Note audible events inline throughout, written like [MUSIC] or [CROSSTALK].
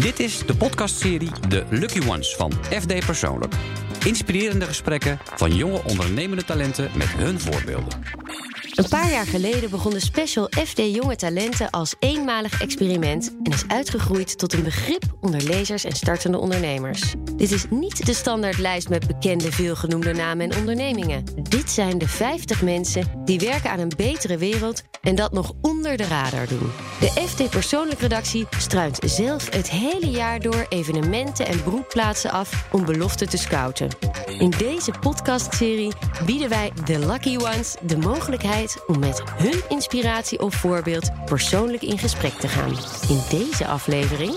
Dit is de podcastserie The Lucky Ones van FD Persoonlijk. Inspirerende gesprekken van jonge ondernemende talenten met hun voorbeelden. Een paar jaar geleden begon de special FD Jonge Talenten als eenmalig experiment en is uitgegroeid tot een begrip onder lezers en startende ondernemers. Dit is niet de standaardlijst met bekende veelgenoemde namen en ondernemingen. Dit zijn de 50 mensen die werken aan een betere wereld en dat nog onder de radar doen. De FD Persoonlijk Redactie struint zelf het hele jaar door evenementen en broedplaatsen af om beloften te scouten. In deze podcastserie bieden wij de Lucky Ones de mogelijkheid om met hun inspiratie of voorbeeld persoonlijk in gesprek te gaan. In deze aflevering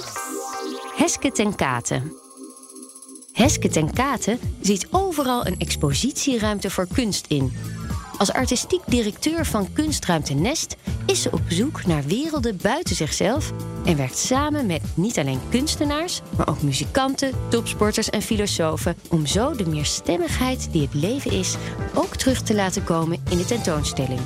Heske ten Katen. Heske ten Katen ziet overal een expositieruimte voor kunst in. Als artistiek directeur van Kunstruimte Nest is ze op zoek naar werelden buiten zichzelf en werkt samen met niet alleen kunstenaars, maar ook muzikanten, topsporters en filosofen om zo de meerstemmigheid die het leven is ook terug te laten komen in de tentoonstelling.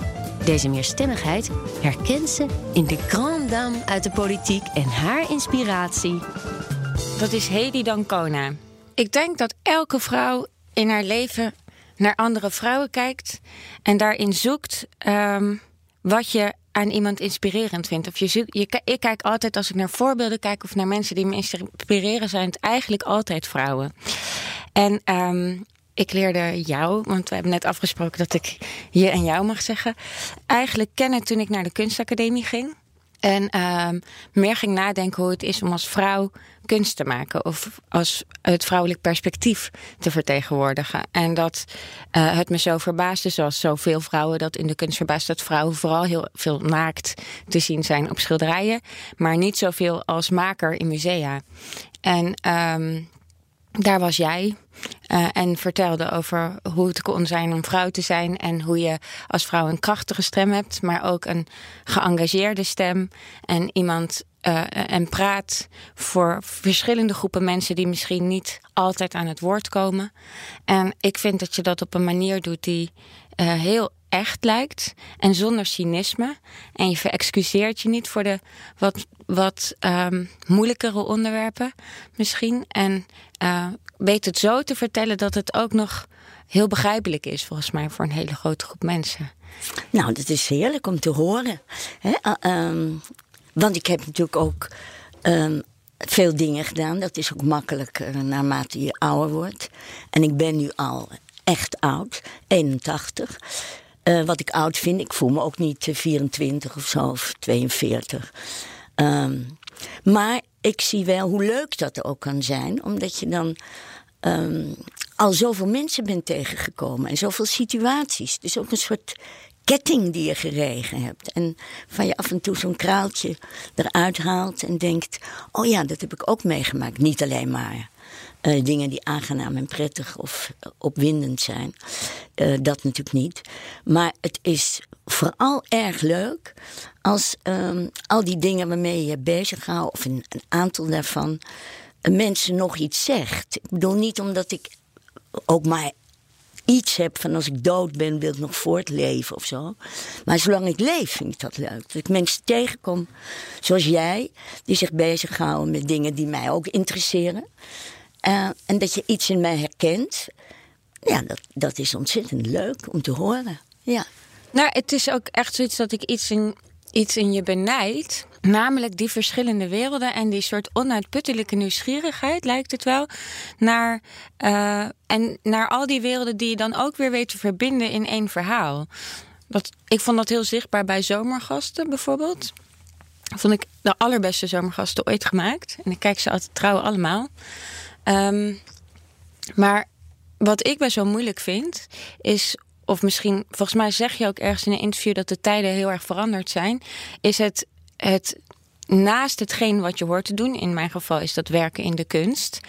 Deze meerstemmigheid herkent ze in de grande dame uit de politiek en haar inspiratie. Dat is Hedy Dancona. Ik denk dat elke vrouw in haar leven naar andere vrouwen kijkt en daarin zoekt um, wat je aan iemand inspirerend vindt. Of je je, ik kijk altijd als ik naar voorbeelden kijk of naar mensen die me inspireren, zijn het eigenlijk altijd vrouwen. En um, ik leerde jou, want we hebben net afgesproken dat ik je en jou mag zeggen, eigenlijk kennen toen ik naar de kunstacademie ging. En uh, meer ging nadenken hoe het is om als vrouw kunst te maken. Of als het vrouwelijk perspectief te vertegenwoordigen. En dat uh, het me zo verbaasde, zoals zoveel vrouwen dat in de kunst verbaast, dat vrouwen vooral heel veel naakt te zien zijn op schilderijen. Maar niet zoveel als maker in musea. En um, daar was jij. Uh, en vertelde over hoe het kon zijn om vrouw te zijn. En hoe je als vrouw een krachtige stem hebt, maar ook een geëngageerde stem. En iemand uh, en praat voor verschillende groepen mensen die misschien niet altijd aan het woord komen. En ik vind dat je dat op een manier doet die uh, heel echt lijkt en zonder cynisme. En je verexcuseert je niet voor de wat, wat um, moeilijkere onderwerpen misschien. En uh, weet het zo te vertellen dat het ook nog heel begrijpelijk is, volgens mij, voor een hele grote groep mensen. Nou, dat is heerlijk om te horen. Uh, um, want ik heb natuurlijk ook um, veel dingen gedaan. Dat is ook makkelijker naarmate je ouder wordt. En ik ben nu al echt oud, 81. Uh, wat ik oud vind, ik voel me ook niet 24 of zo, of 42. Um, maar ik zie wel hoe leuk dat ook kan zijn, omdat je dan um, al zoveel mensen bent tegengekomen en zoveel situaties. Dus ook een soort ketting die je geregen hebt. En van je af en toe zo'n kraaltje eruit haalt en denkt: oh ja, dat heb ik ook meegemaakt. Niet alleen maar uh, dingen die aangenaam en prettig of opwindend zijn. Uh, dat natuurlijk niet. Maar het is vooral erg leuk als um, al die dingen waarmee je je bezighoudt, of een, een aantal daarvan, uh, mensen nog iets zegt. Ik bedoel niet omdat ik ook maar iets heb van als ik dood ben, wil ik nog voortleven of zo. Maar zolang ik leef, vind ik dat leuk. Dat ik mensen tegenkom, zoals jij, die zich bezighouden met dingen die mij ook interesseren. Uh, en dat je iets in mij herkent. Ja, dat, dat is ontzettend leuk om te horen. Ja. Nou, het is ook echt zoiets dat ik iets in, iets in je benijd. Namelijk die verschillende werelden en die soort onuitputtelijke nieuwsgierigheid, lijkt het wel. Naar, uh, en naar al die werelden die je dan ook weer weet te verbinden in één verhaal. Dat, ik vond dat heel zichtbaar bij zomergasten bijvoorbeeld. Vond ik de allerbeste zomergasten ooit gemaakt. En ik kijk ze altijd trouw allemaal. Um, maar wat ik best wel moeilijk vind, is of misschien, volgens mij zeg je ook ergens in een interview dat de tijden heel erg veranderd zijn, is het, het naast hetgeen wat je hoort te doen, in mijn geval is dat werken in de kunst,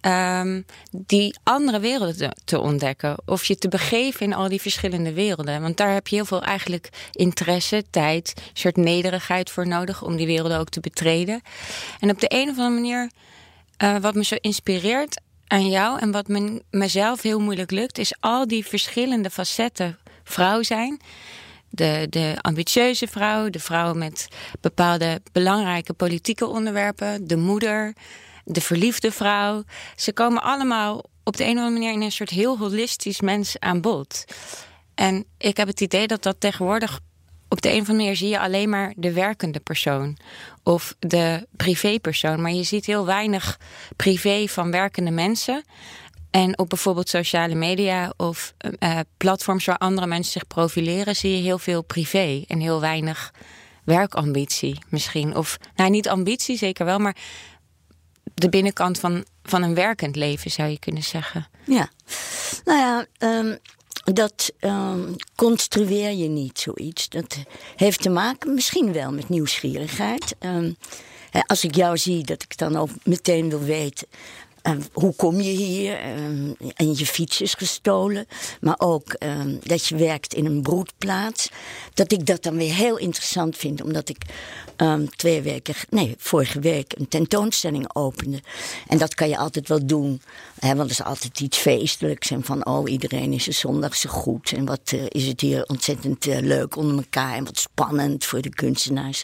um, die andere werelden te, te, ontdekken. Of je te begeven in al die verschillende werelden. Want daar heb je heel veel eigenlijk interesse, tijd, een soort nederigheid voor nodig om die werelden ook te betreden. En op de een of andere manier, uh, wat me zo inspireert aan jou en wat me, mezelf heel moeilijk lukt, is al die verschillende facetten vrouw zijn. de, de ambitieuze vrouw, de vrouw met bepaalde belangrijke politieke onderwerpen, de moeder, de verliefde vrouw. Ze komen allemaal op de een of andere manier in een soort heel holistisch mens aan bod. En ik heb het idee dat dat tegenwoordig op de een of andere manier zie je alleen maar de werkende persoon of de privépersoon. Maar je ziet heel weinig privé van werkende mensen. En op bijvoorbeeld sociale media of uh, platforms waar andere mensen zich profileren, zie je heel veel privé en heel weinig werkambitie misschien. Of nou, niet ambitie zeker wel, maar de binnenkant van, van een werkend leven zou je kunnen zeggen. Ja, nou ja, um, dat um, construeer je niet zoiets. Dat heeft te maken misschien wel met nieuwsgierigheid. Um, als ik jou zie, dat ik dan ook meteen wil weten hoe kom je hier? en je fiets is gestolen. Maar ook dat je werkt in een broedplaats. Dat ik dat dan weer heel interessant vind. Omdat ik twee weken, nee, vorige week een tentoonstelling opende. En dat kan je altijd wel doen. Hè, want het is altijd iets feestelijks. En van, oh, iedereen is er zondag zo goed. En wat uh, is het hier ontzettend uh, leuk onder elkaar. En wat spannend voor de kunstenaars.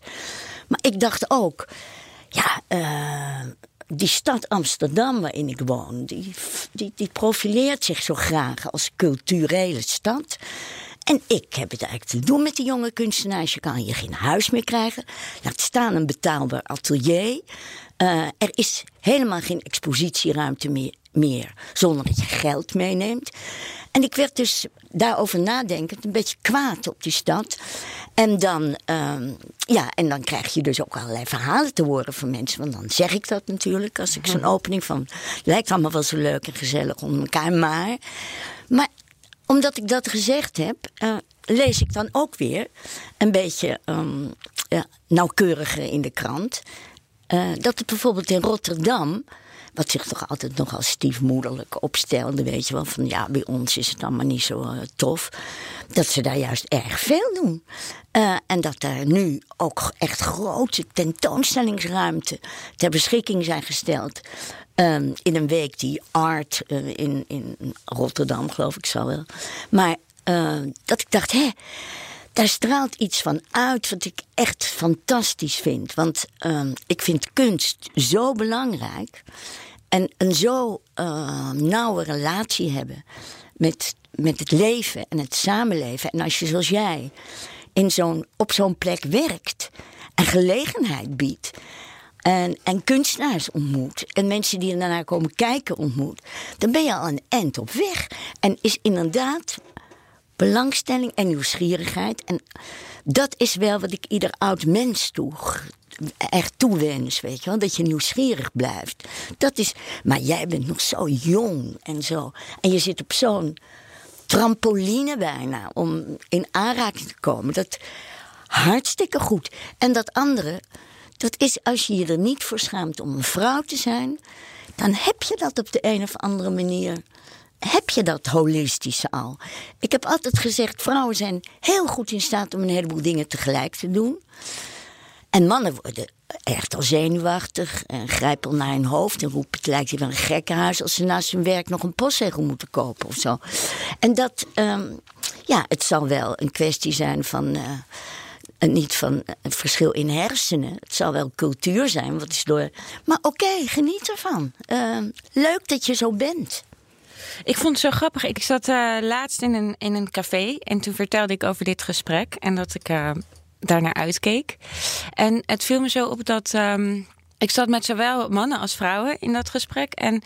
Maar ik dacht ook, ja, uh, die stad Amsterdam waarin ik woon, die, die, die profileert zich zo graag als culturele stad. En ik heb het eigenlijk te doen met die jonge kunstenaars. Je kan hier geen huis meer krijgen. Laat staan een betaalbaar atelier. Uh, er is helemaal geen expositieruimte meer, meer zonder dat je geld meeneemt. En ik werd dus daarover nadenkend een beetje kwaad op die stad. En dan, um, ja, en dan krijg je dus ook allerlei verhalen te horen van mensen. Want dan zeg ik dat natuurlijk als ik zo'n mhm. opening van... lijkt allemaal wel zo leuk en gezellig onder elkaar, maar... Maar omdat ik dat gezegd heb, uh, lees ik dan ook weer een beetje um, ja, nauwkeuriger in de krant. Uh, dat het bijvoorbeeld in Rotterdam wat zich toch altijd nogal stiefmoederlijk opstelde, weet je wel. Van ja, bij ons is het allemaal niet zo uh, tof. Dat ze daar juist erg veel doen. Uh, en dat er nu ook echt grote tentoonstellingsruimte ter beschikking zijn gesteld. Um, in een week die art uh, in, in Rotterdam, geloof ik zo wel. Maar dat ik dacht, hè daar straalt iets van uit wat ik echt fantastisch vind. Want uh, ik vind kunst zo belangrijk. En een zo uh, nauwe relatie hebben met, met het leven en het samenleven. En als je zoals jij in zo'n, op zo'n plek werkt en gelegenheid biedt. En, en kunstenaars ontmoet. En mensen die er daarnaar komen kijken ontmoet. Dan ben je al een end op weg. En is inderdaad belangstelling en nieuwsgierigheid. En dat is wel wat ik ieder oud mens toe, echt toewens, weet je wel. Dat je nieuwsgierig blijft. Dat is, maar jij bent nog zo jong en zo. En je zit op zo'n trampoline bijna om in aanraking te komen. Dat hartstikke goed. En dat andere, dat is als je je er niet voor schaamt om een vrouw te zijn, dan heb je dat op de een of andere manier. Heb je dat holistische al? Ik heb altijd gezegd: vrouwen zijn heel goed in staat om een heleboel dingen tegelijk te doen. En mannen worden echt al zenuwachtig en grijpen naar hun hoofd en roepen: het lijkt hier wel een gekkenhuis als ze naast hun werk nog een postzegel moeten kopen of zo. En dat, um, ja, het zal wel een kwestie zijn van. Uh, niet van een verschil in hersenen. Het zal wel cultuur zijn, wat is door. Maar oké, geniet ervan. Uh, leuk dat je zo bent. Ik vond het zo grappig. Ik zat uh, laatst in een, in een café en toen vertelde ik over dit gesprek en dat ik uh, daarnaar uitkeek. En het viel me zo op dat. Um, ik zat met zowel mannen als vrouwen in dat gesprek. En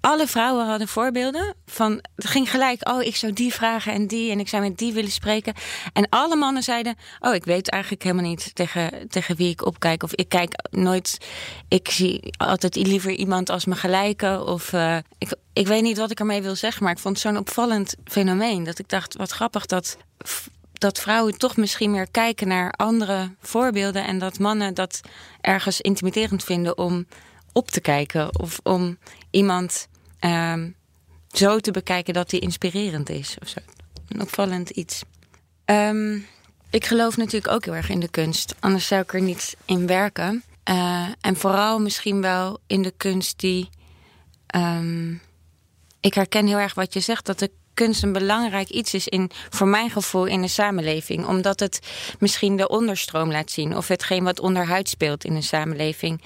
alle vrouwen hadden voorbeelden van. Het ging gelijk. Oh, ik zou die vragen en die. En ik zou met die willen spreken. En alle mannen zeiden. Oh, ik weet eigenlijk helemaal niet tegen, tegen wie ik opkijk. Of ik kijk nooit. Ik zie altijd liever iemand als mijn gelijke. Of uh, ik, ik weet niet wat ik ermee wil zeggen. Maar ik vond het zo'n opvallend fenomeen. Dat ik dacht, wat grappig dat dat vrouwen toch misschien meer kijken naar andere voorbeelden en dat mannen dat ergens intimiderend vinden om op te kijken of om iemand uh, zo te bekijken dat hij inspirerend is of zo. Een opvallend iets. Um, ik geloof natuurlijk ook heel erg in de kunst, anders zou ik er niet in werken. Uh, en vooral misschien wel in de kunst die. Um, ik herken heel erg wat je zegt, dat de kunst een belangrijk iets is in, voor mijn gevoel in de samenleving. Omdat het misschien de onderstroom laat zien. Of hetgeen wat onderhuid speelt in een samenleving.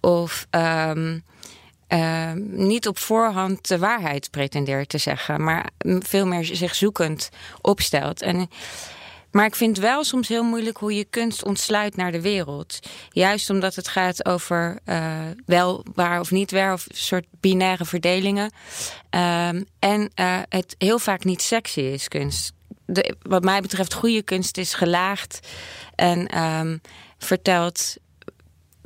Of ehm, ehm, niet op voorhand de waarheid pretendeert te zeggen. Maar veel meer zich zoekend opstelt. En maar ik vind wel soms heel moeilijk hoe je kunst ontsluit naar de wereld. Juist omdat het gaat over uh, wel waar of niet waar, of soort binaire verdelingen. Um, en uh, het heel vaak niet sexy is, kunst. Wat mij betreft, goede kunst is gelaagd en um, vertelt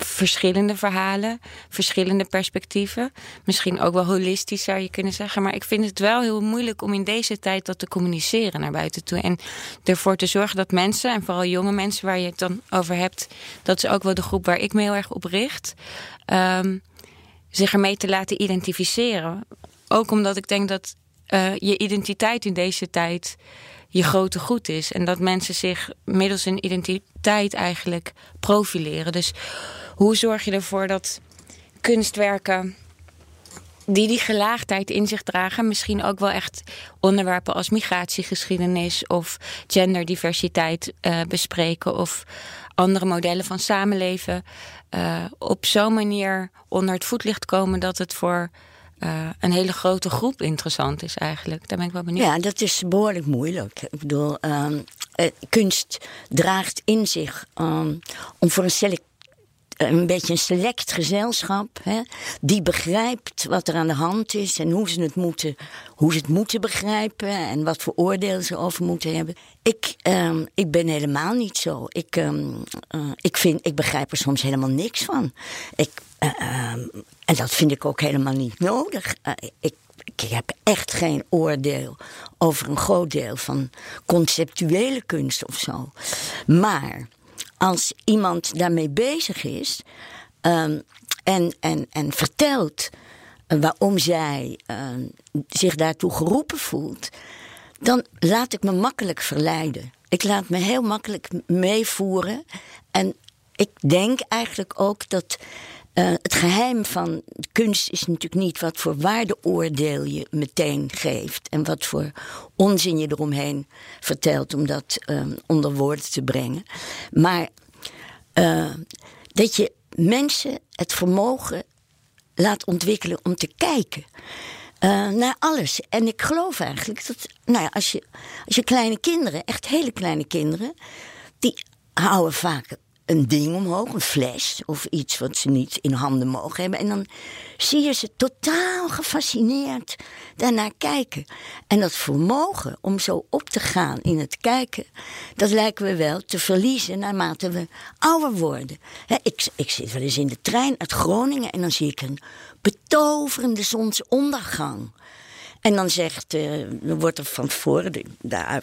verschillende verhalen, verschillende perspectieven. Misschien ook wel holistisch zou je kunnen zeggen. Maar ik vind het wel heel moeilijk om in deze tijd dat te communiceren naar buiten toe. En ervoor te zorgen dat mensen, en vooral jonge mensen waar je het dan over hebt, dat is ook wel de groep waar ik me heel erg op richt, um, zich ermee te laten identificeren. Ook omdat ik denk dat uh, je identiteit in deze tijd je grote goed is. En dat mensen zich middels hun identiteit eigenlijk profileren. Dus hoe zorg je ervoor dat kunstwerken die die gelaagdheid in zich dragen, misschien ook wel echt onderwerpen als migratiegeschiedenis of genderdiversiteit uh, bespreken of andere modellen van samenleven, uh, op zo'n manier onder het voetlicht komen dat het voor uh, een hele grote groep interessant is eigenlijk. Daar ben ik wel benieuwd. Ja, dat is behoorlijk moeilijk. Ik bedoel, um, kunst draagt in zich um, om voor een select een beetje een select gezelschap. Hè, die begrijpt wat er aan de hand is en hoe ze het moeten, hoe ze het moeten begrijpen en wat voor oordelen ze over moeten hebben. Ik, um, ik ben helemaal niet zo. Ik, um, uh, ik, vind, ik begrijp er soms helemaal niks van. Ik, uh, um, en dat vind ik ook helemaal niet nodig. Uh, ik, ik heb echt geen oordeel over een groot deel van conceptuele kunst of zo. Maar als iemand daarmee bezig is um, en, en, en vertelt waarom zij um, zich daartoe geroepen voelt, dan laat ik me makkelijk verleiden. Ik laat me heel makkelijk meevoeren. En ik denk eigenlijk ook dat uh, het geheim van kunst is natuurlijk niet wat voor waardeoordeel je meteen geeft. En wat voor onzin je eromheen vertelt om dat um, onder woorden te brengen. Maar uh, dat je mensen het vermogen laat ontwikkelen om te kijken. Uh, naar alles. En ik geloof eigenlijk dat, nou ja, als je, als je kleine kinderen, echt hele kleine kinderen, die houden vaak een ding omhoog, een fles of iets wat ze niet in handen mogen hebben. En dan zie je ze totaal gefascineerd daarnaar kijken. En dat vermogen om zo op te gaan in het kijken, dat lijken we wel te verliezen naarmate we ouder worden. ik, ik zit wel eens in de trein uit Groningen en dan zie ik een betoverende zonsondergang. En dan zegt, uh, wordt er van tevoren, daar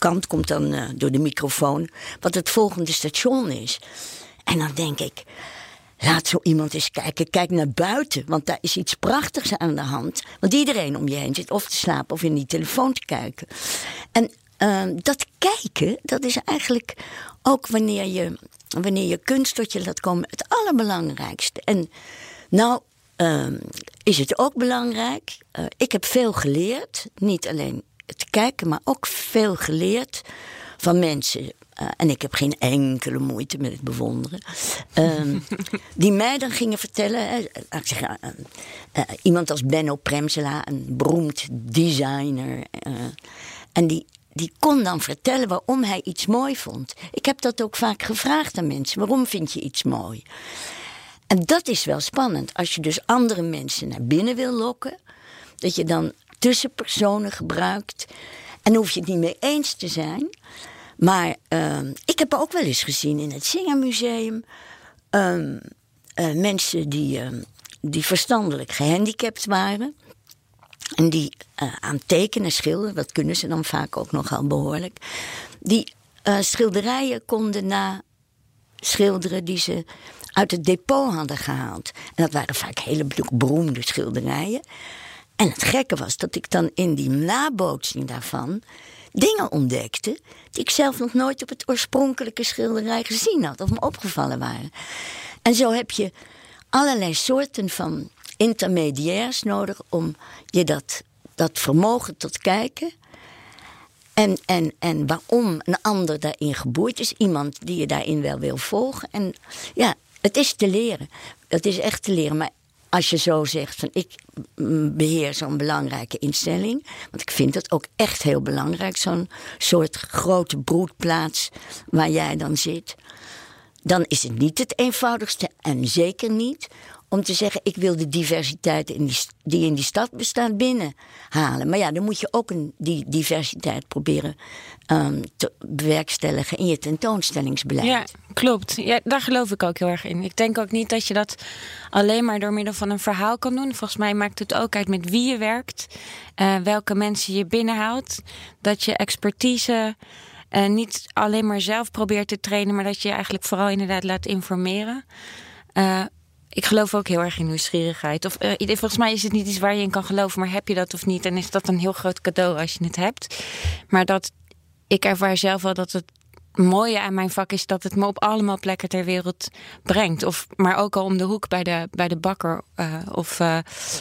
kant komt dan uh, door de microfoon wat het volgende station is. En dan denk ik, laat zo iemand eens kijken. Kijk naar buiten, want daar is iets prachtigs aan de hand. Want iedereen om je heen zit of te slapen of in die telefoon te kijken. En uh, dat kijken, dat is eigenlijk ook wanneer je, wanneer je kunst tot je laat komen, het allerbelangrijkste. En nou uh, is het ook belangrijk. Uh, ik heb veel geleerd, niet alleen te kijken, maar ook veel geleerd van mensen. Uh, en ik heb geen enkele moeite met het bewonderen. Um, [LAUGHS] die mij dan gingen vertellen. Uh, ik zeggen, uh, iemand als Benno Premsela, een beroemd designer. en die, die kon dan vertellen waarom hij iets mooi vond. Ik heb dat ook vaak gevraagd aan mensen. Waarom vind je iets mooi? En dat is wel spannend. Als je dus andere mensen naar binnen wil lokken. Dat je dan tussenpersonen gebruikt. En hoef je het niet mee eens te zijn. Maar uh, ik heb ook wel eens gezien in het Zingermuseum... Uh, uh, mensen die, ehm, die verstandelijk gehandicapt waren... en die eh, aan tekenen schilderen, dat kunnen ze dan vaak ook nogal behoorlijk... die eh, schilderijen konden na schilderen die ze uit het depot hadden gehaald. En dat waren vaak hele beroemde schilderijen... En het gekke was dat ik dan in die nabootsing daarvan dingen ontdekte die ik zelf nog nooit op het oorspronkelijke schilderij gezien had of me opgevallen waren. En zo heb je allerlei soorten van intermediairs nodig om je dat dat vermogen tot kijken. En, en, en waarom een ander daarin geboeid is. Iemand die je daarin wel wil volgen. En ja, het is te leren. Het is echt te leren. Maar als je zo zegt van ik beheer zo'n belangrijke instelling. Want ik vind het ook echt heel belangrijk. Zo'n soort grote broedplaats waar jij dan zit. Dan is het niet het eenvoudigste. En zeker niet om te zeggen: ik wil de diversiteit in die, in die stad bestaat binnenhalen. Maar ja, dan moet je ook een, die diversiteit proberen um, te bewerkstelligen in je tentoonstellingsbeleid. Ja, klopt. Ja, daar geloof ik ook heel erg in. Ik denk ook niet dat je dat alleen maar door middel van een verhaal kan doen. Volgens mij maakt het ook uit met wie je werkt, uh, welke mensen je binnenhaalt, dat je expertise. Uh, niet alleen maar zelf probeert te trainen, maar dat je, je eigenlijk vooral inderdaad laat informeren. Uh, ik geloof ook heel erg in nieuwsgierigheid. Of, uh, volgens mij is het niet iets waar je in kan geloven, maar heb je dat of niet? En is dat een heel groot cadeau als je het hebt. Maar dat ik ervaar zelf wel dat het mooie aan mijn vak is dat het me op allemaal plekken ter wereld brengt. Of, maar ook al om de hoek bij de, bij de bakker. Uh, of uh,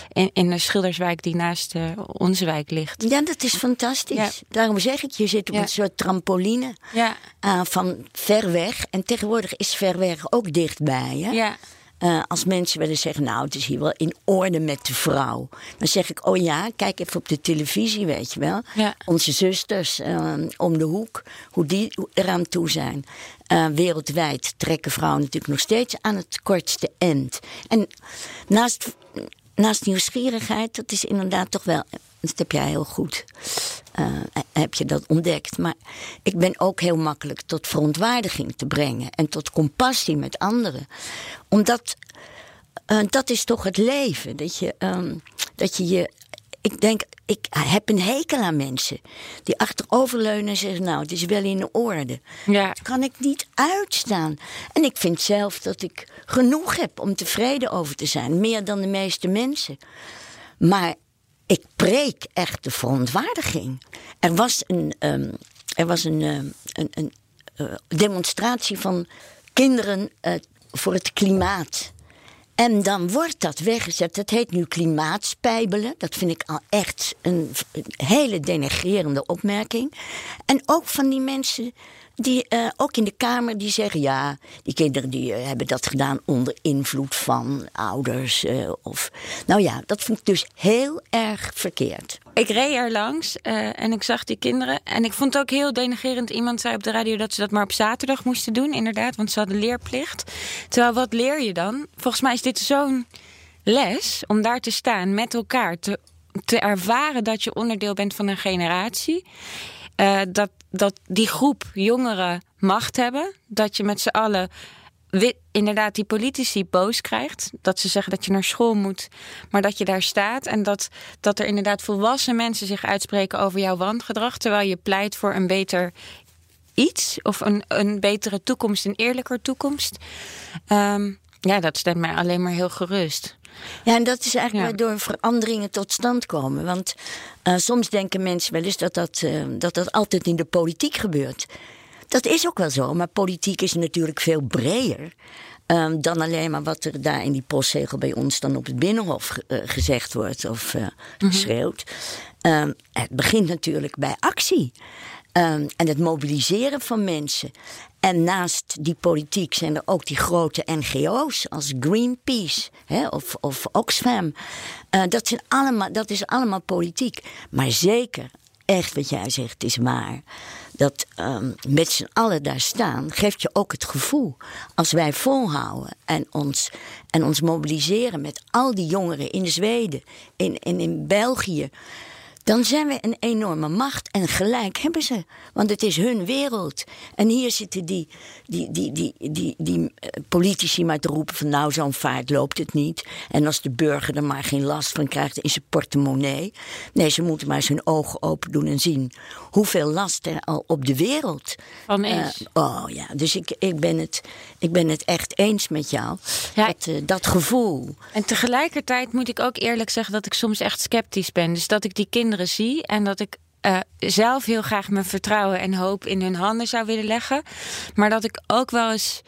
in, in de Schilderswijk die naast uh, onze wijk ligt. Ja, dat is fantastisch. Ja. Daarom zeg ik, je zit op ja. een soort trampoline ja. van ver weg. En tegenwoordig is ver weg ook dichtbij. Hè? Ja. Uh, als mensen willen zeggen, nou, het is hier wel in orde met de vrouw. Dan zeg ik, oh ja, kijk even op de televisie, weet je wel. Ja. Onze zusters uh, om de hoek, hoe die eraan toe zijn. Uh, wereldwijd trekken vrouwen natuurlijk nog steeds aan het kortste eind. En naast, naast nieuwsgierigheid, dat is inderdaad toch wel dat heb jij heel goed. Heb je dat ontdekt. Maar ik ben ook heel makkelijk tot verontwaardiging te brengen. En tot compassie met anderen. Omdat uh, dat is toch het leven. Dat je, um, dat je je. Ik denk, ik heb een hekel aan mensen die achteroverleunen en zeggen: Nou, het is wel in orde. Ja. Dat kan ik niet uitstaan. En ik vind zelf dat ik genoeg heb om tevreden over te zijn. Meer dan de meeste mensen. Maar ik preek echt de verontwaardiging. Er was een, um, er was een, um, een, een uh, demonstratie van kinderen uh, voor het klimaat. En dan wordt dat weggezet. Dat heet nu klimaatspijbelen. Dat vind ik al echt een, een hele denigrerende opmerking. En ook van die mensen die uh, ook in de Kamer die zeggen: ja, die kinderen die uh, hebben dat gedaan onder invloed van ouders. Uh, of, nou ja, dat vond ik dus heel erg verkeerd. Ik reed er langs en ik zag die kinderen. En ik vond het ook heel denigerend. Iemand zei op de radio dat ze dat maar op zaterdag moesten doen, inderdaad, want ze hadden leerplicht. Terwijl, wat leer je dan? Volgens mij is dit zo'n les om daar te staan met elkaar, te, te ervaren dat je onderdeel bent van een generatie. Uh, dat, dat die groep jongeren macht hebben. Dat je met z'n allen inderdaad die politici boos krijgt. Dat ze zeggen dat je naar school moet, maar dat je daar staat. En dat, dat er inderdaad volwassen mensen zich uitspreken over jouw wangedrag. Terwijl je pleit voor een beter iets. Of een, een betere toekomst, een eerlijker toekomst. Um, ja, dat stemt mij alleen maar heel gerust. Ja, en dat is eigenlijk ja. waardoor veranderingen tot stand komen. Want uh, soms denken mensen wel eens dat dat, uh, dat dat altijd in de politiek gebeurt. Dat is ook wel zo, maar politiek is natuurlijk veel breder. Um, dan alleen maar wat er daar in die postzegel bij ons dan op het binnenhof uh, gezegd wordt of mm -hmm. geschreeuwd. Um, het begint natuurlijk bij actie. Um, en het mobiliseren van mensen. En naast die politiek zijn er ook die grote NGO's als Greenpeace hè, of, of Oxfam. Uh, dat, zijn allemaal, dat is allemaal politiek. Maar zeker, echt wat jij zegt, is waar. Dat um, met z'n allen daar staan, geeft je ook het gevoel. Als wij volhouden en ons, en ons mobiliseren met al die jongeren in Zweden en in, in, in België dan zijn we een enorme macht. En gelijk hebben ze, want het is hun wereld. En hier zitten die, die, die, die, die, die politici maar te roepen van nou zo'n vaart loopt het niet. En als de burger er maar geen last van krijgt in zijn portemonnee. Nee, ze moeten maar zijn ogen open doen en zien hoeveel last er al op de wereld van is. Uh, oh ja, dus ik, ik, ben het, ik ben het echt eens met jou. Ja. Dat, uh, dat gevoel. En tegelijkertijd moet ik ook eerlijk zeggen dat ik soms echt sceptisch ben. Dus dat ik die kinderen zie en dat ik uh, zelf heel graag mijn vertrouwen en hoop in hun handen zou willen leggen. Maar dat ik ook wel eens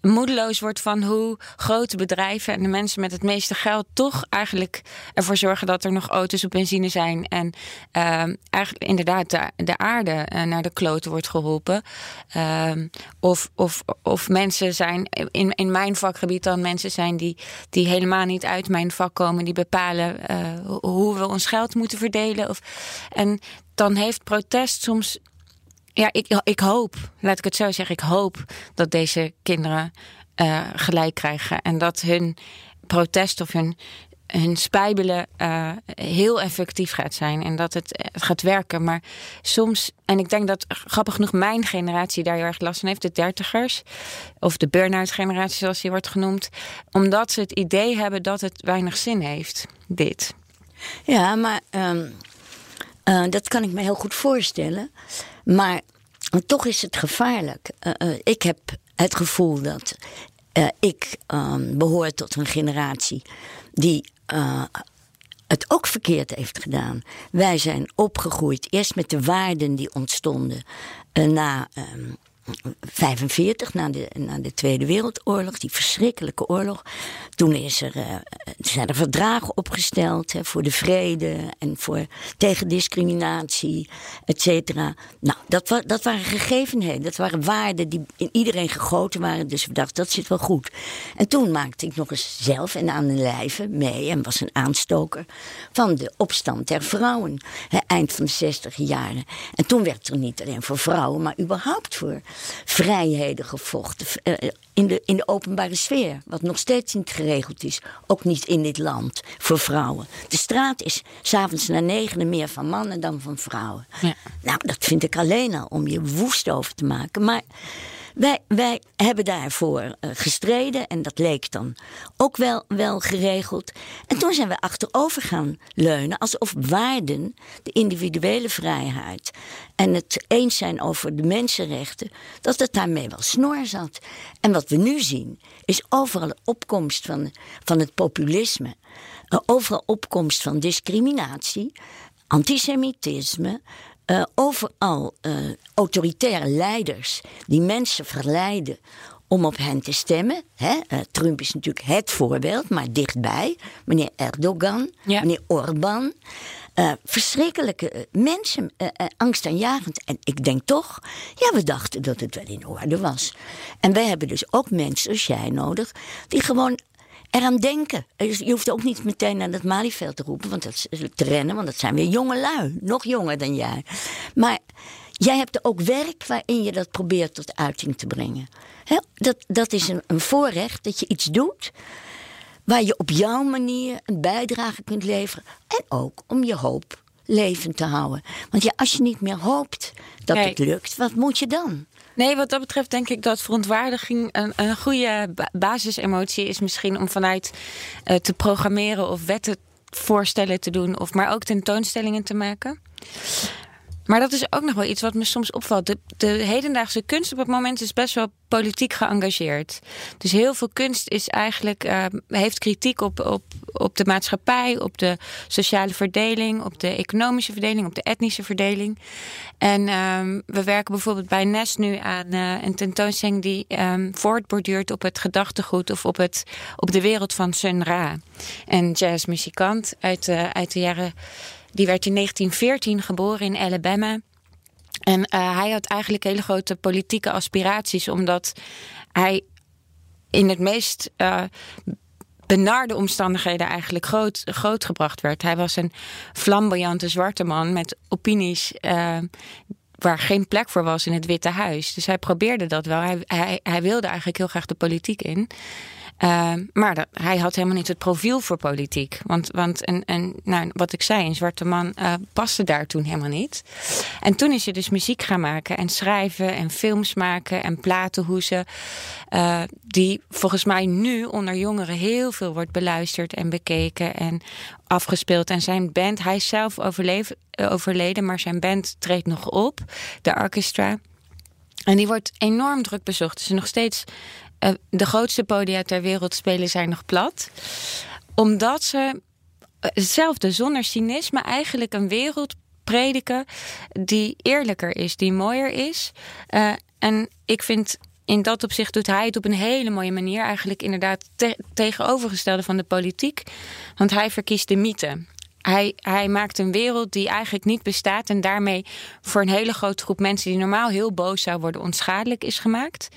moedeloos word van hoe grote bedrijven en de mensen met het meeste geld toch eigenlijk ervoor zorgen dat er nog auto's op benzine zijn. En uh, eigenlijk inderdaad de, de aarde uh, naar de kloten wordt geholpen. Uh, of, of, of mensen zijn, in, in mijn vakgebied dan mensen zijn die, die helemaal niet uit mijn vak komen, die bepalen uh, hoe we ons geld moeten verdelen. Of, en dan heeft protest soms ja, ik, ik hoop, laat ik het zo zeggen, ik hoop dat deze kinderen uh, gelijk krijgen. En dat hun protest of hun, hun spijbelen uh, heel effectief gaat zijn. En dat het, gaat werken. Maar soms, en ik denk dat grappig genoeg mijn generatie daar heel erg last van heeft, de dertigers. Of de burn-out generatie zoals die wordt genoemd. Omdat ze het idee hebben dat het weinig zin heeft, dit. Ja, maar um, uh, dat kan ik me heel goed voorstellen. Maar toch is het gevaarlijk. Uh, uh, ik heb het gevoel dat uh, ik behoor tot een generatie die het ook verkeerd heeft gedaan. Wij zijn opgegroeid eerst met de waarden die ontstonden na. 45, na de, de Tweede Wereldoorlog, die verschrikkelijke oorlog. Toen is er, uh, zijn er verdragen opgesteld hè, voor de vrede en voor, tegen discriminatie, et cetera. Nou, dat, dat waren gegevenheden, dat waren waarden die in iedereen gegoten waren. Dus we dachten, dat zit wel goed. En toen maakte ik nog eens zelf en aan de lijve mee en was een aanstoker van de opstand der vrouwen. Hè, eind van de 60 jaren. En toen werd er niet alleen voor vrouwen, maar überhaupt voor vrijheden gevochten. Uh, in de, in de openbare sfeer. Wat nog steeds niet geregeld is. Ook niet in dit land voor vrouwen. De straat is s'avonds na negen meer van mannen dan van vrouwen. Ja. Nou, dat vind ik alleen al om je woest over te maken. Maar wij, hebben daarvoor uh, gestreden en dat leek dan ook wel, wel geregeld. En toen zijn we achterover gaan leunen, alsof waarden, de individuele vrijheid en het eens zijn over de mensenrechten, dat het daarmee wel snor zat. En wat we nu zien, is overal de opkomst van, van het populisme, uh, overal opkomst van discriminatie, antisemitisme, uh, overal uh, autoritaire leiders die mensen verleiden om op hen te stemmen. Hè? Uh, Trump is natuurlijk het voorbeeld, maar dichtbij. Meneer Erdogan, ja. meneer Orbán. verschrikkelijke mensen, angstaanjagend. En ik denk toch, ja, we dachten dat het wel in orde was. En wij hebben dus ook mensen zoals jij nodig, die gewoon eraan denken. Je hoeft ook niet meteen naar het Malieveld te roepen, want dat is te rennen, want dat zijn weer jonge lui, nog jonger dan jij. Maar jij hebt ook werk waarin je dat probeert tot uiting te brengen. He, dat, dat is een, een voorrecht dat je iets doet waar je op jouw manier een bijdrage kunt leveren en ook om je hoop levend te houden. Want ja, als je niet meer hoopt dat het lukt, wat moet je dan? Nee, wat dat betreft denk ik dat verontwaardiging een, een goede basisemotie is misschien om vanuit uh, te programmeren of wetten voorstellen te doen, of maar ook tentoonstellingen te maken. Maar dat is ook nog wel iets wat me soms opvalt. De, de, hedendaagse kunst op het moment is best wel politiek geëngageerd. Dus heel veel kunst is eigenlijk, uh, heeft kritiek op, op, op de maatschappij, op de sociale verdeling, op de economische verdeling, op de etnische verdeling. En um, we werken bijvoorbeeld bij Nest nu aan uh, een tentoonstelling die um, voortborduurt op het gedachtegoed of op, het, op de wereld van Sun Ra. Een jazzmuzikant uit, uh, uit de jaren die werd in 1914 geboren in Alabama. En uh, hij had eigenlijk hele grote politieke aspiraties, omdat hij in het meest uh, benarde omstandigheden eigenlijk groot, grootgebracht werd. Hij was een flamboyante zwarte man met opinies. Uh, waar geen plek voor was in het Witte Huis. Dus hij probeerde dat wel. Hij, hij, hij wilde eigenlijk heel graag de politiek in. Uh, maar hij had helemaal niet het profiel voor politiek. Want, want nou, wat ik zei, een zwarte man uh, paste daar toen helemaal niet. En toen is hij dus muziek gaan maken en schrijven en films maken en platenhoezen. Uh, die volgens mij nu onder jongeren heel veel wordt beluisterd en bekeken en afgespeeld. En zijn band, hij is zelf overleef, overleden, maar zijn band treedt nog op, de Orchestra. En die wordt enorm druk bezocht. Ze is nog steeds de grootste podia ter wereld spelen zijn nog plat. Omdat ze hetzelfde, zonder cynisme, eigenlijk een wereld prediken die eerlijker is, die mooier is. Uh, en ik vind in dat opzicht doet hij het op een hele mooie manier. Eigenlijk inderdaad te- tegenovergestelde van de politiek. Want hij verkiest de mythe. Hij, hij maakt een wereld die eigenlijk niet bestaat. En daarmee voor een hele grote groep mensen die normaal heel boos zou worden, onschadelijk is gemaakt.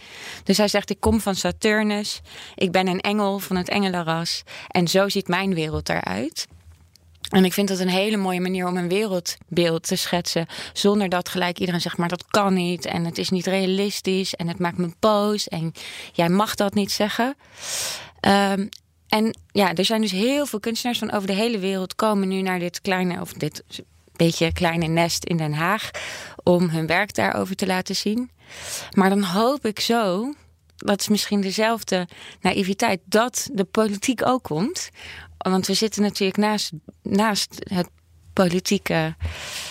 Dus hij zegt: Ik kom van Saturnus. Ik ben een engel van het engelenras. En zo ziet mijn wereld eruit. En ik vind dat een hele mooie manier om een wereldbeeld te schetsen. Zonder dat gelijk iedereen zegt, maar dat kan niet. En het is niet realistisch. En het maakt me boos. En jij mag dat niet zeggen. Ehm, en ja, er zijn dus heel veel kunstenaars van over de hele wereld komen nu naar dit kleine, of dit beetje kleine nest in Den Haag. Om hun werk daarover te laten zien. Maar dan hoop ik zo dat is misschien dezelfde naïviteit, dat de politiek ook komt. Want we zitten natuurlijk naast, naast het politieke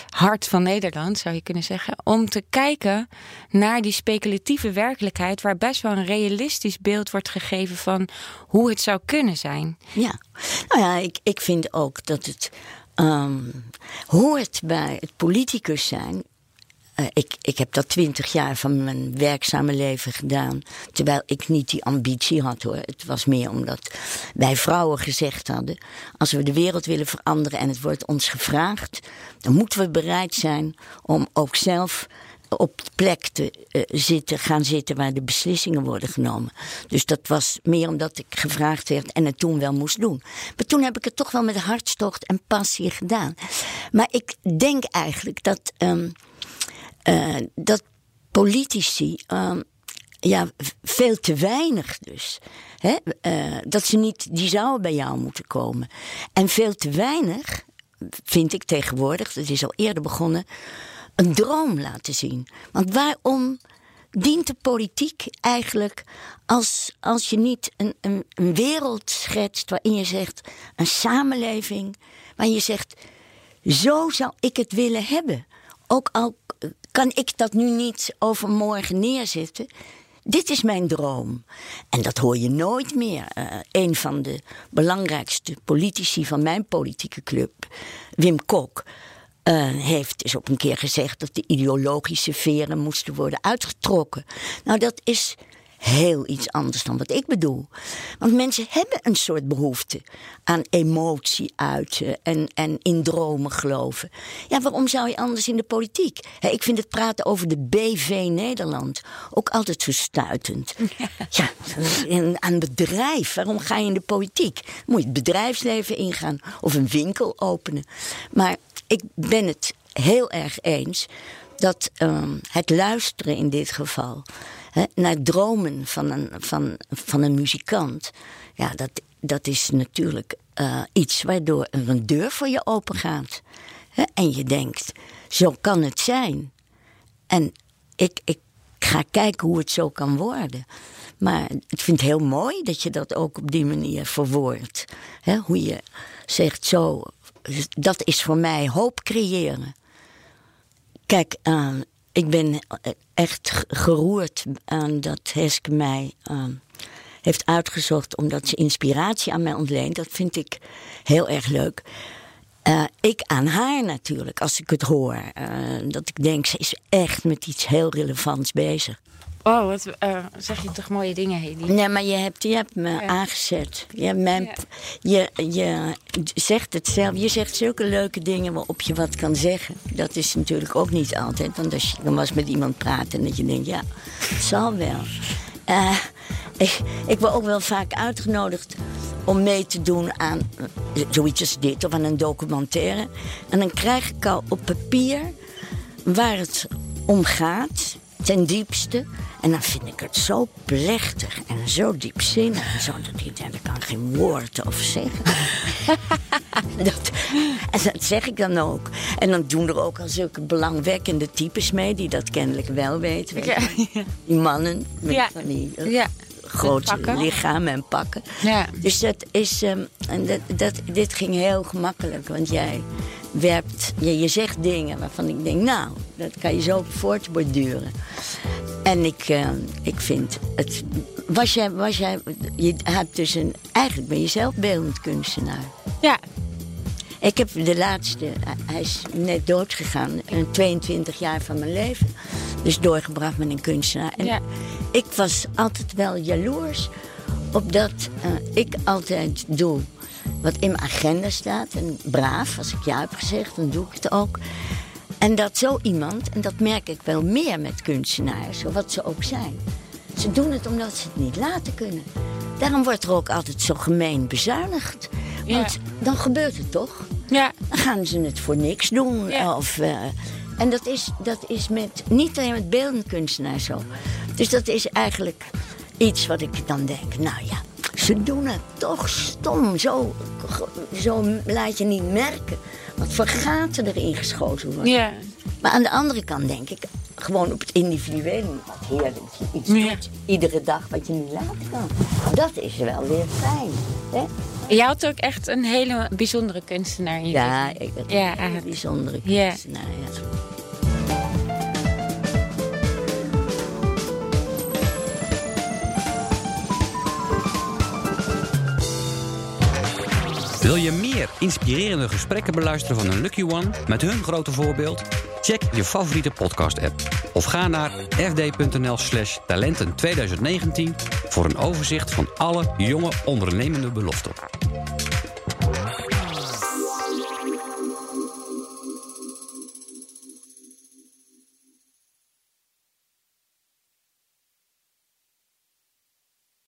hart van Nederland, zou je kunnen zeggen. Om te kijken naar die speculatieve werkelijkheid, waar best wel een realistisch beeld wordt gegeven van hoe het zou kunnen zijn. Ja, nou ja, ik, ik vind ook dat het um, hoort bij het politicus zijn. Uh, ik, ik heb dat twintig jaar van mijn werkzame leven gedaan. Terwijl ik niet die ambitie had hoor. Het was meer omdat wij vrouwen gezegd hadden: als we de wereld willen veranderen en het wordt ons gevraagd, dan moeten we bereid zijn om ook zelf op de plek te uh, zitten, gaan zitten waar de beslissingen worden genomen. Dus dat was meer omdat ik gevraagd werd en het toen wel moest doen. Maar toen heb ik het toch wel met hartstocht en passie gedaan. Maar ik denk eigenlijk dat. Um, uh, dat politici um, ja, veel te weinig dus. Hè? Uh, dat ze niet, die zouden bij jou moeten komen. En veel te weinig, vind ik tegenwoordig, dat is al eerder begonnen, een droom laten zien. Want waarom dient de politiek eigenlijk als, als je niet een, een, een wereld schetst waarin je zegt, een samenleving, waar je zegt, zo zou ik het willen hebben. Ook al kan ik dat nu niet overmorgen neerzetten. Dit is mijn droom. En dat hoor je nooit meer. Uh, een van de belangrijkste politici van mijn politieke club, Wim Kok. Uh, heeft dus ook een keer gezegd dat de ideologische veren moesten worden uitgetrokken. Nou, dat is heel iets anders dan wat ik bedoel. Want mensen hebben een soort behoefte aan emotie uiten en, en in dromen geloven. Ja, waarom zou je anders in de politiek? He, ik vind het praten over de BV Nederland ook altijd zo stuitend. Ja, ja aan bedrijf. Waarom ga je in de politiek? Moet je het bedrijfsleven ingaan of een winkel openen? Maar ik ben het heel erg eens dat um, het luisteren in dit geval hè, naar dromen van een, van, van een muzikant. Ja, dat, dat is natuurlijk uh, iets waardoor er een deur voor je open gaat. En je denkt, zo kan het zijn. En ik, ik ga kijken hoe het zo kan worden. Maar ik vind het heel mooi dat je dat ook op die manier verwoordt. Hoe je zegt zo, dat is voor mij hoop creëren. Kijk, uh, ik ben echt geroerd aan dat Heske mij uh, heeft uitgezocht omdat ze inspiratie aan mij ontleent. Dat vind ik heel erg leuk. Uh, ik aan haar natuurlijk, als ik het hoor. Uh, dat ik denk, ze is echt met iets heel relevants bezig. Oh, wat uh, zeg je toch mooie dingen, Hedy? Nee, maar je hebt, je hebt me ja. aangezet. Je, hebt mijn, ja. je, je zegt het zelf. Je zegt zulke leuke dingen waarop je wat kan zeggen. Dat is natuurlijk ook niet altijd. Want als je dan was met iemand praten en dat je denkt, ja, het zal wel. Uh, ik, ik word ook wel vaak uitgenodigd om mee te doen aan zoiets als dit of aan een documentaire. En dan krijg ik al op papier waar het om gaat, ten diepste. En dan vind ik het zo plechtig en zo diepzinnig. En zo dat ik denk, ik kan geen woord over zeggen. [LAUGHS] dat, en dat zeg ik dan ook. En dan doen er ook al zulke belangwekkende types mee... die dat kennelijk wel weten. Ja. Die mannen met Ja. van die uh, Ja. grote lichamen en pakken. Ja. Dus dat is, ehm, en dat, dat, dit ging heel gemakkelijk. Want jij werpt, je, je zegt dingen waarvan ik denk, nou, dat kan je zo voortborduren. En ik, ehm, ik vind het. Was jij, was jij, je hebt dus een. Eigenlijk ben je zelf beeldend kunstenaar. Ja. Ik heb de laatste, hij is net dood gegaan, 22 jaar van mijn leven. Dus doorgebracht met een kunstenaar. En Ja. ik was altijd wel jaloers op dat eh, ik altijd doe wat in mijn agenda staat. En braaf, als ik ja heb gezegd, dan doe ik het ook. En dat zo iemand, en dat merk ik wel meer met kunstenaars, wat ze ook zijn. Ze doen het omdat ze het niet laten kunnen. Daarom wordt er ook altijd zo gemeen bezuinigd. Want Ja. dan gebeurt het toch? Ja, Dan gaan ze het voor niks doen. Ja. Of, eh, en dat is, dat is met, niet alleen met beeldend kunstenaars zo. Dus dat is eigenlijk iets wat ik dan denk. Nou ja, ze doen het toch stom. Zo, zo laat je niet merken wat voor gaten erin geschoten worden. ja. Maar aan de andere kant denk ik, gewoon op het individuele, wat heerlijk je iets Ja. doet, iedere dag wat je niet laten kan. Dat is wel weer fijn. Hè? Je had ook echt een hele bijzondere kunstenaar in je Ja, ik, het Ja, een eigenlijk. bijzondere kunstenaar. Ja. Wil je meer inspirerende gesprekken beluisteren van een Lucky One met hun grote voorbeeld? Check je favoriete podcast-app of ga naar fd.nl/slash talenten 2019 voor een overzicht van alle jonge ondernemende beloften.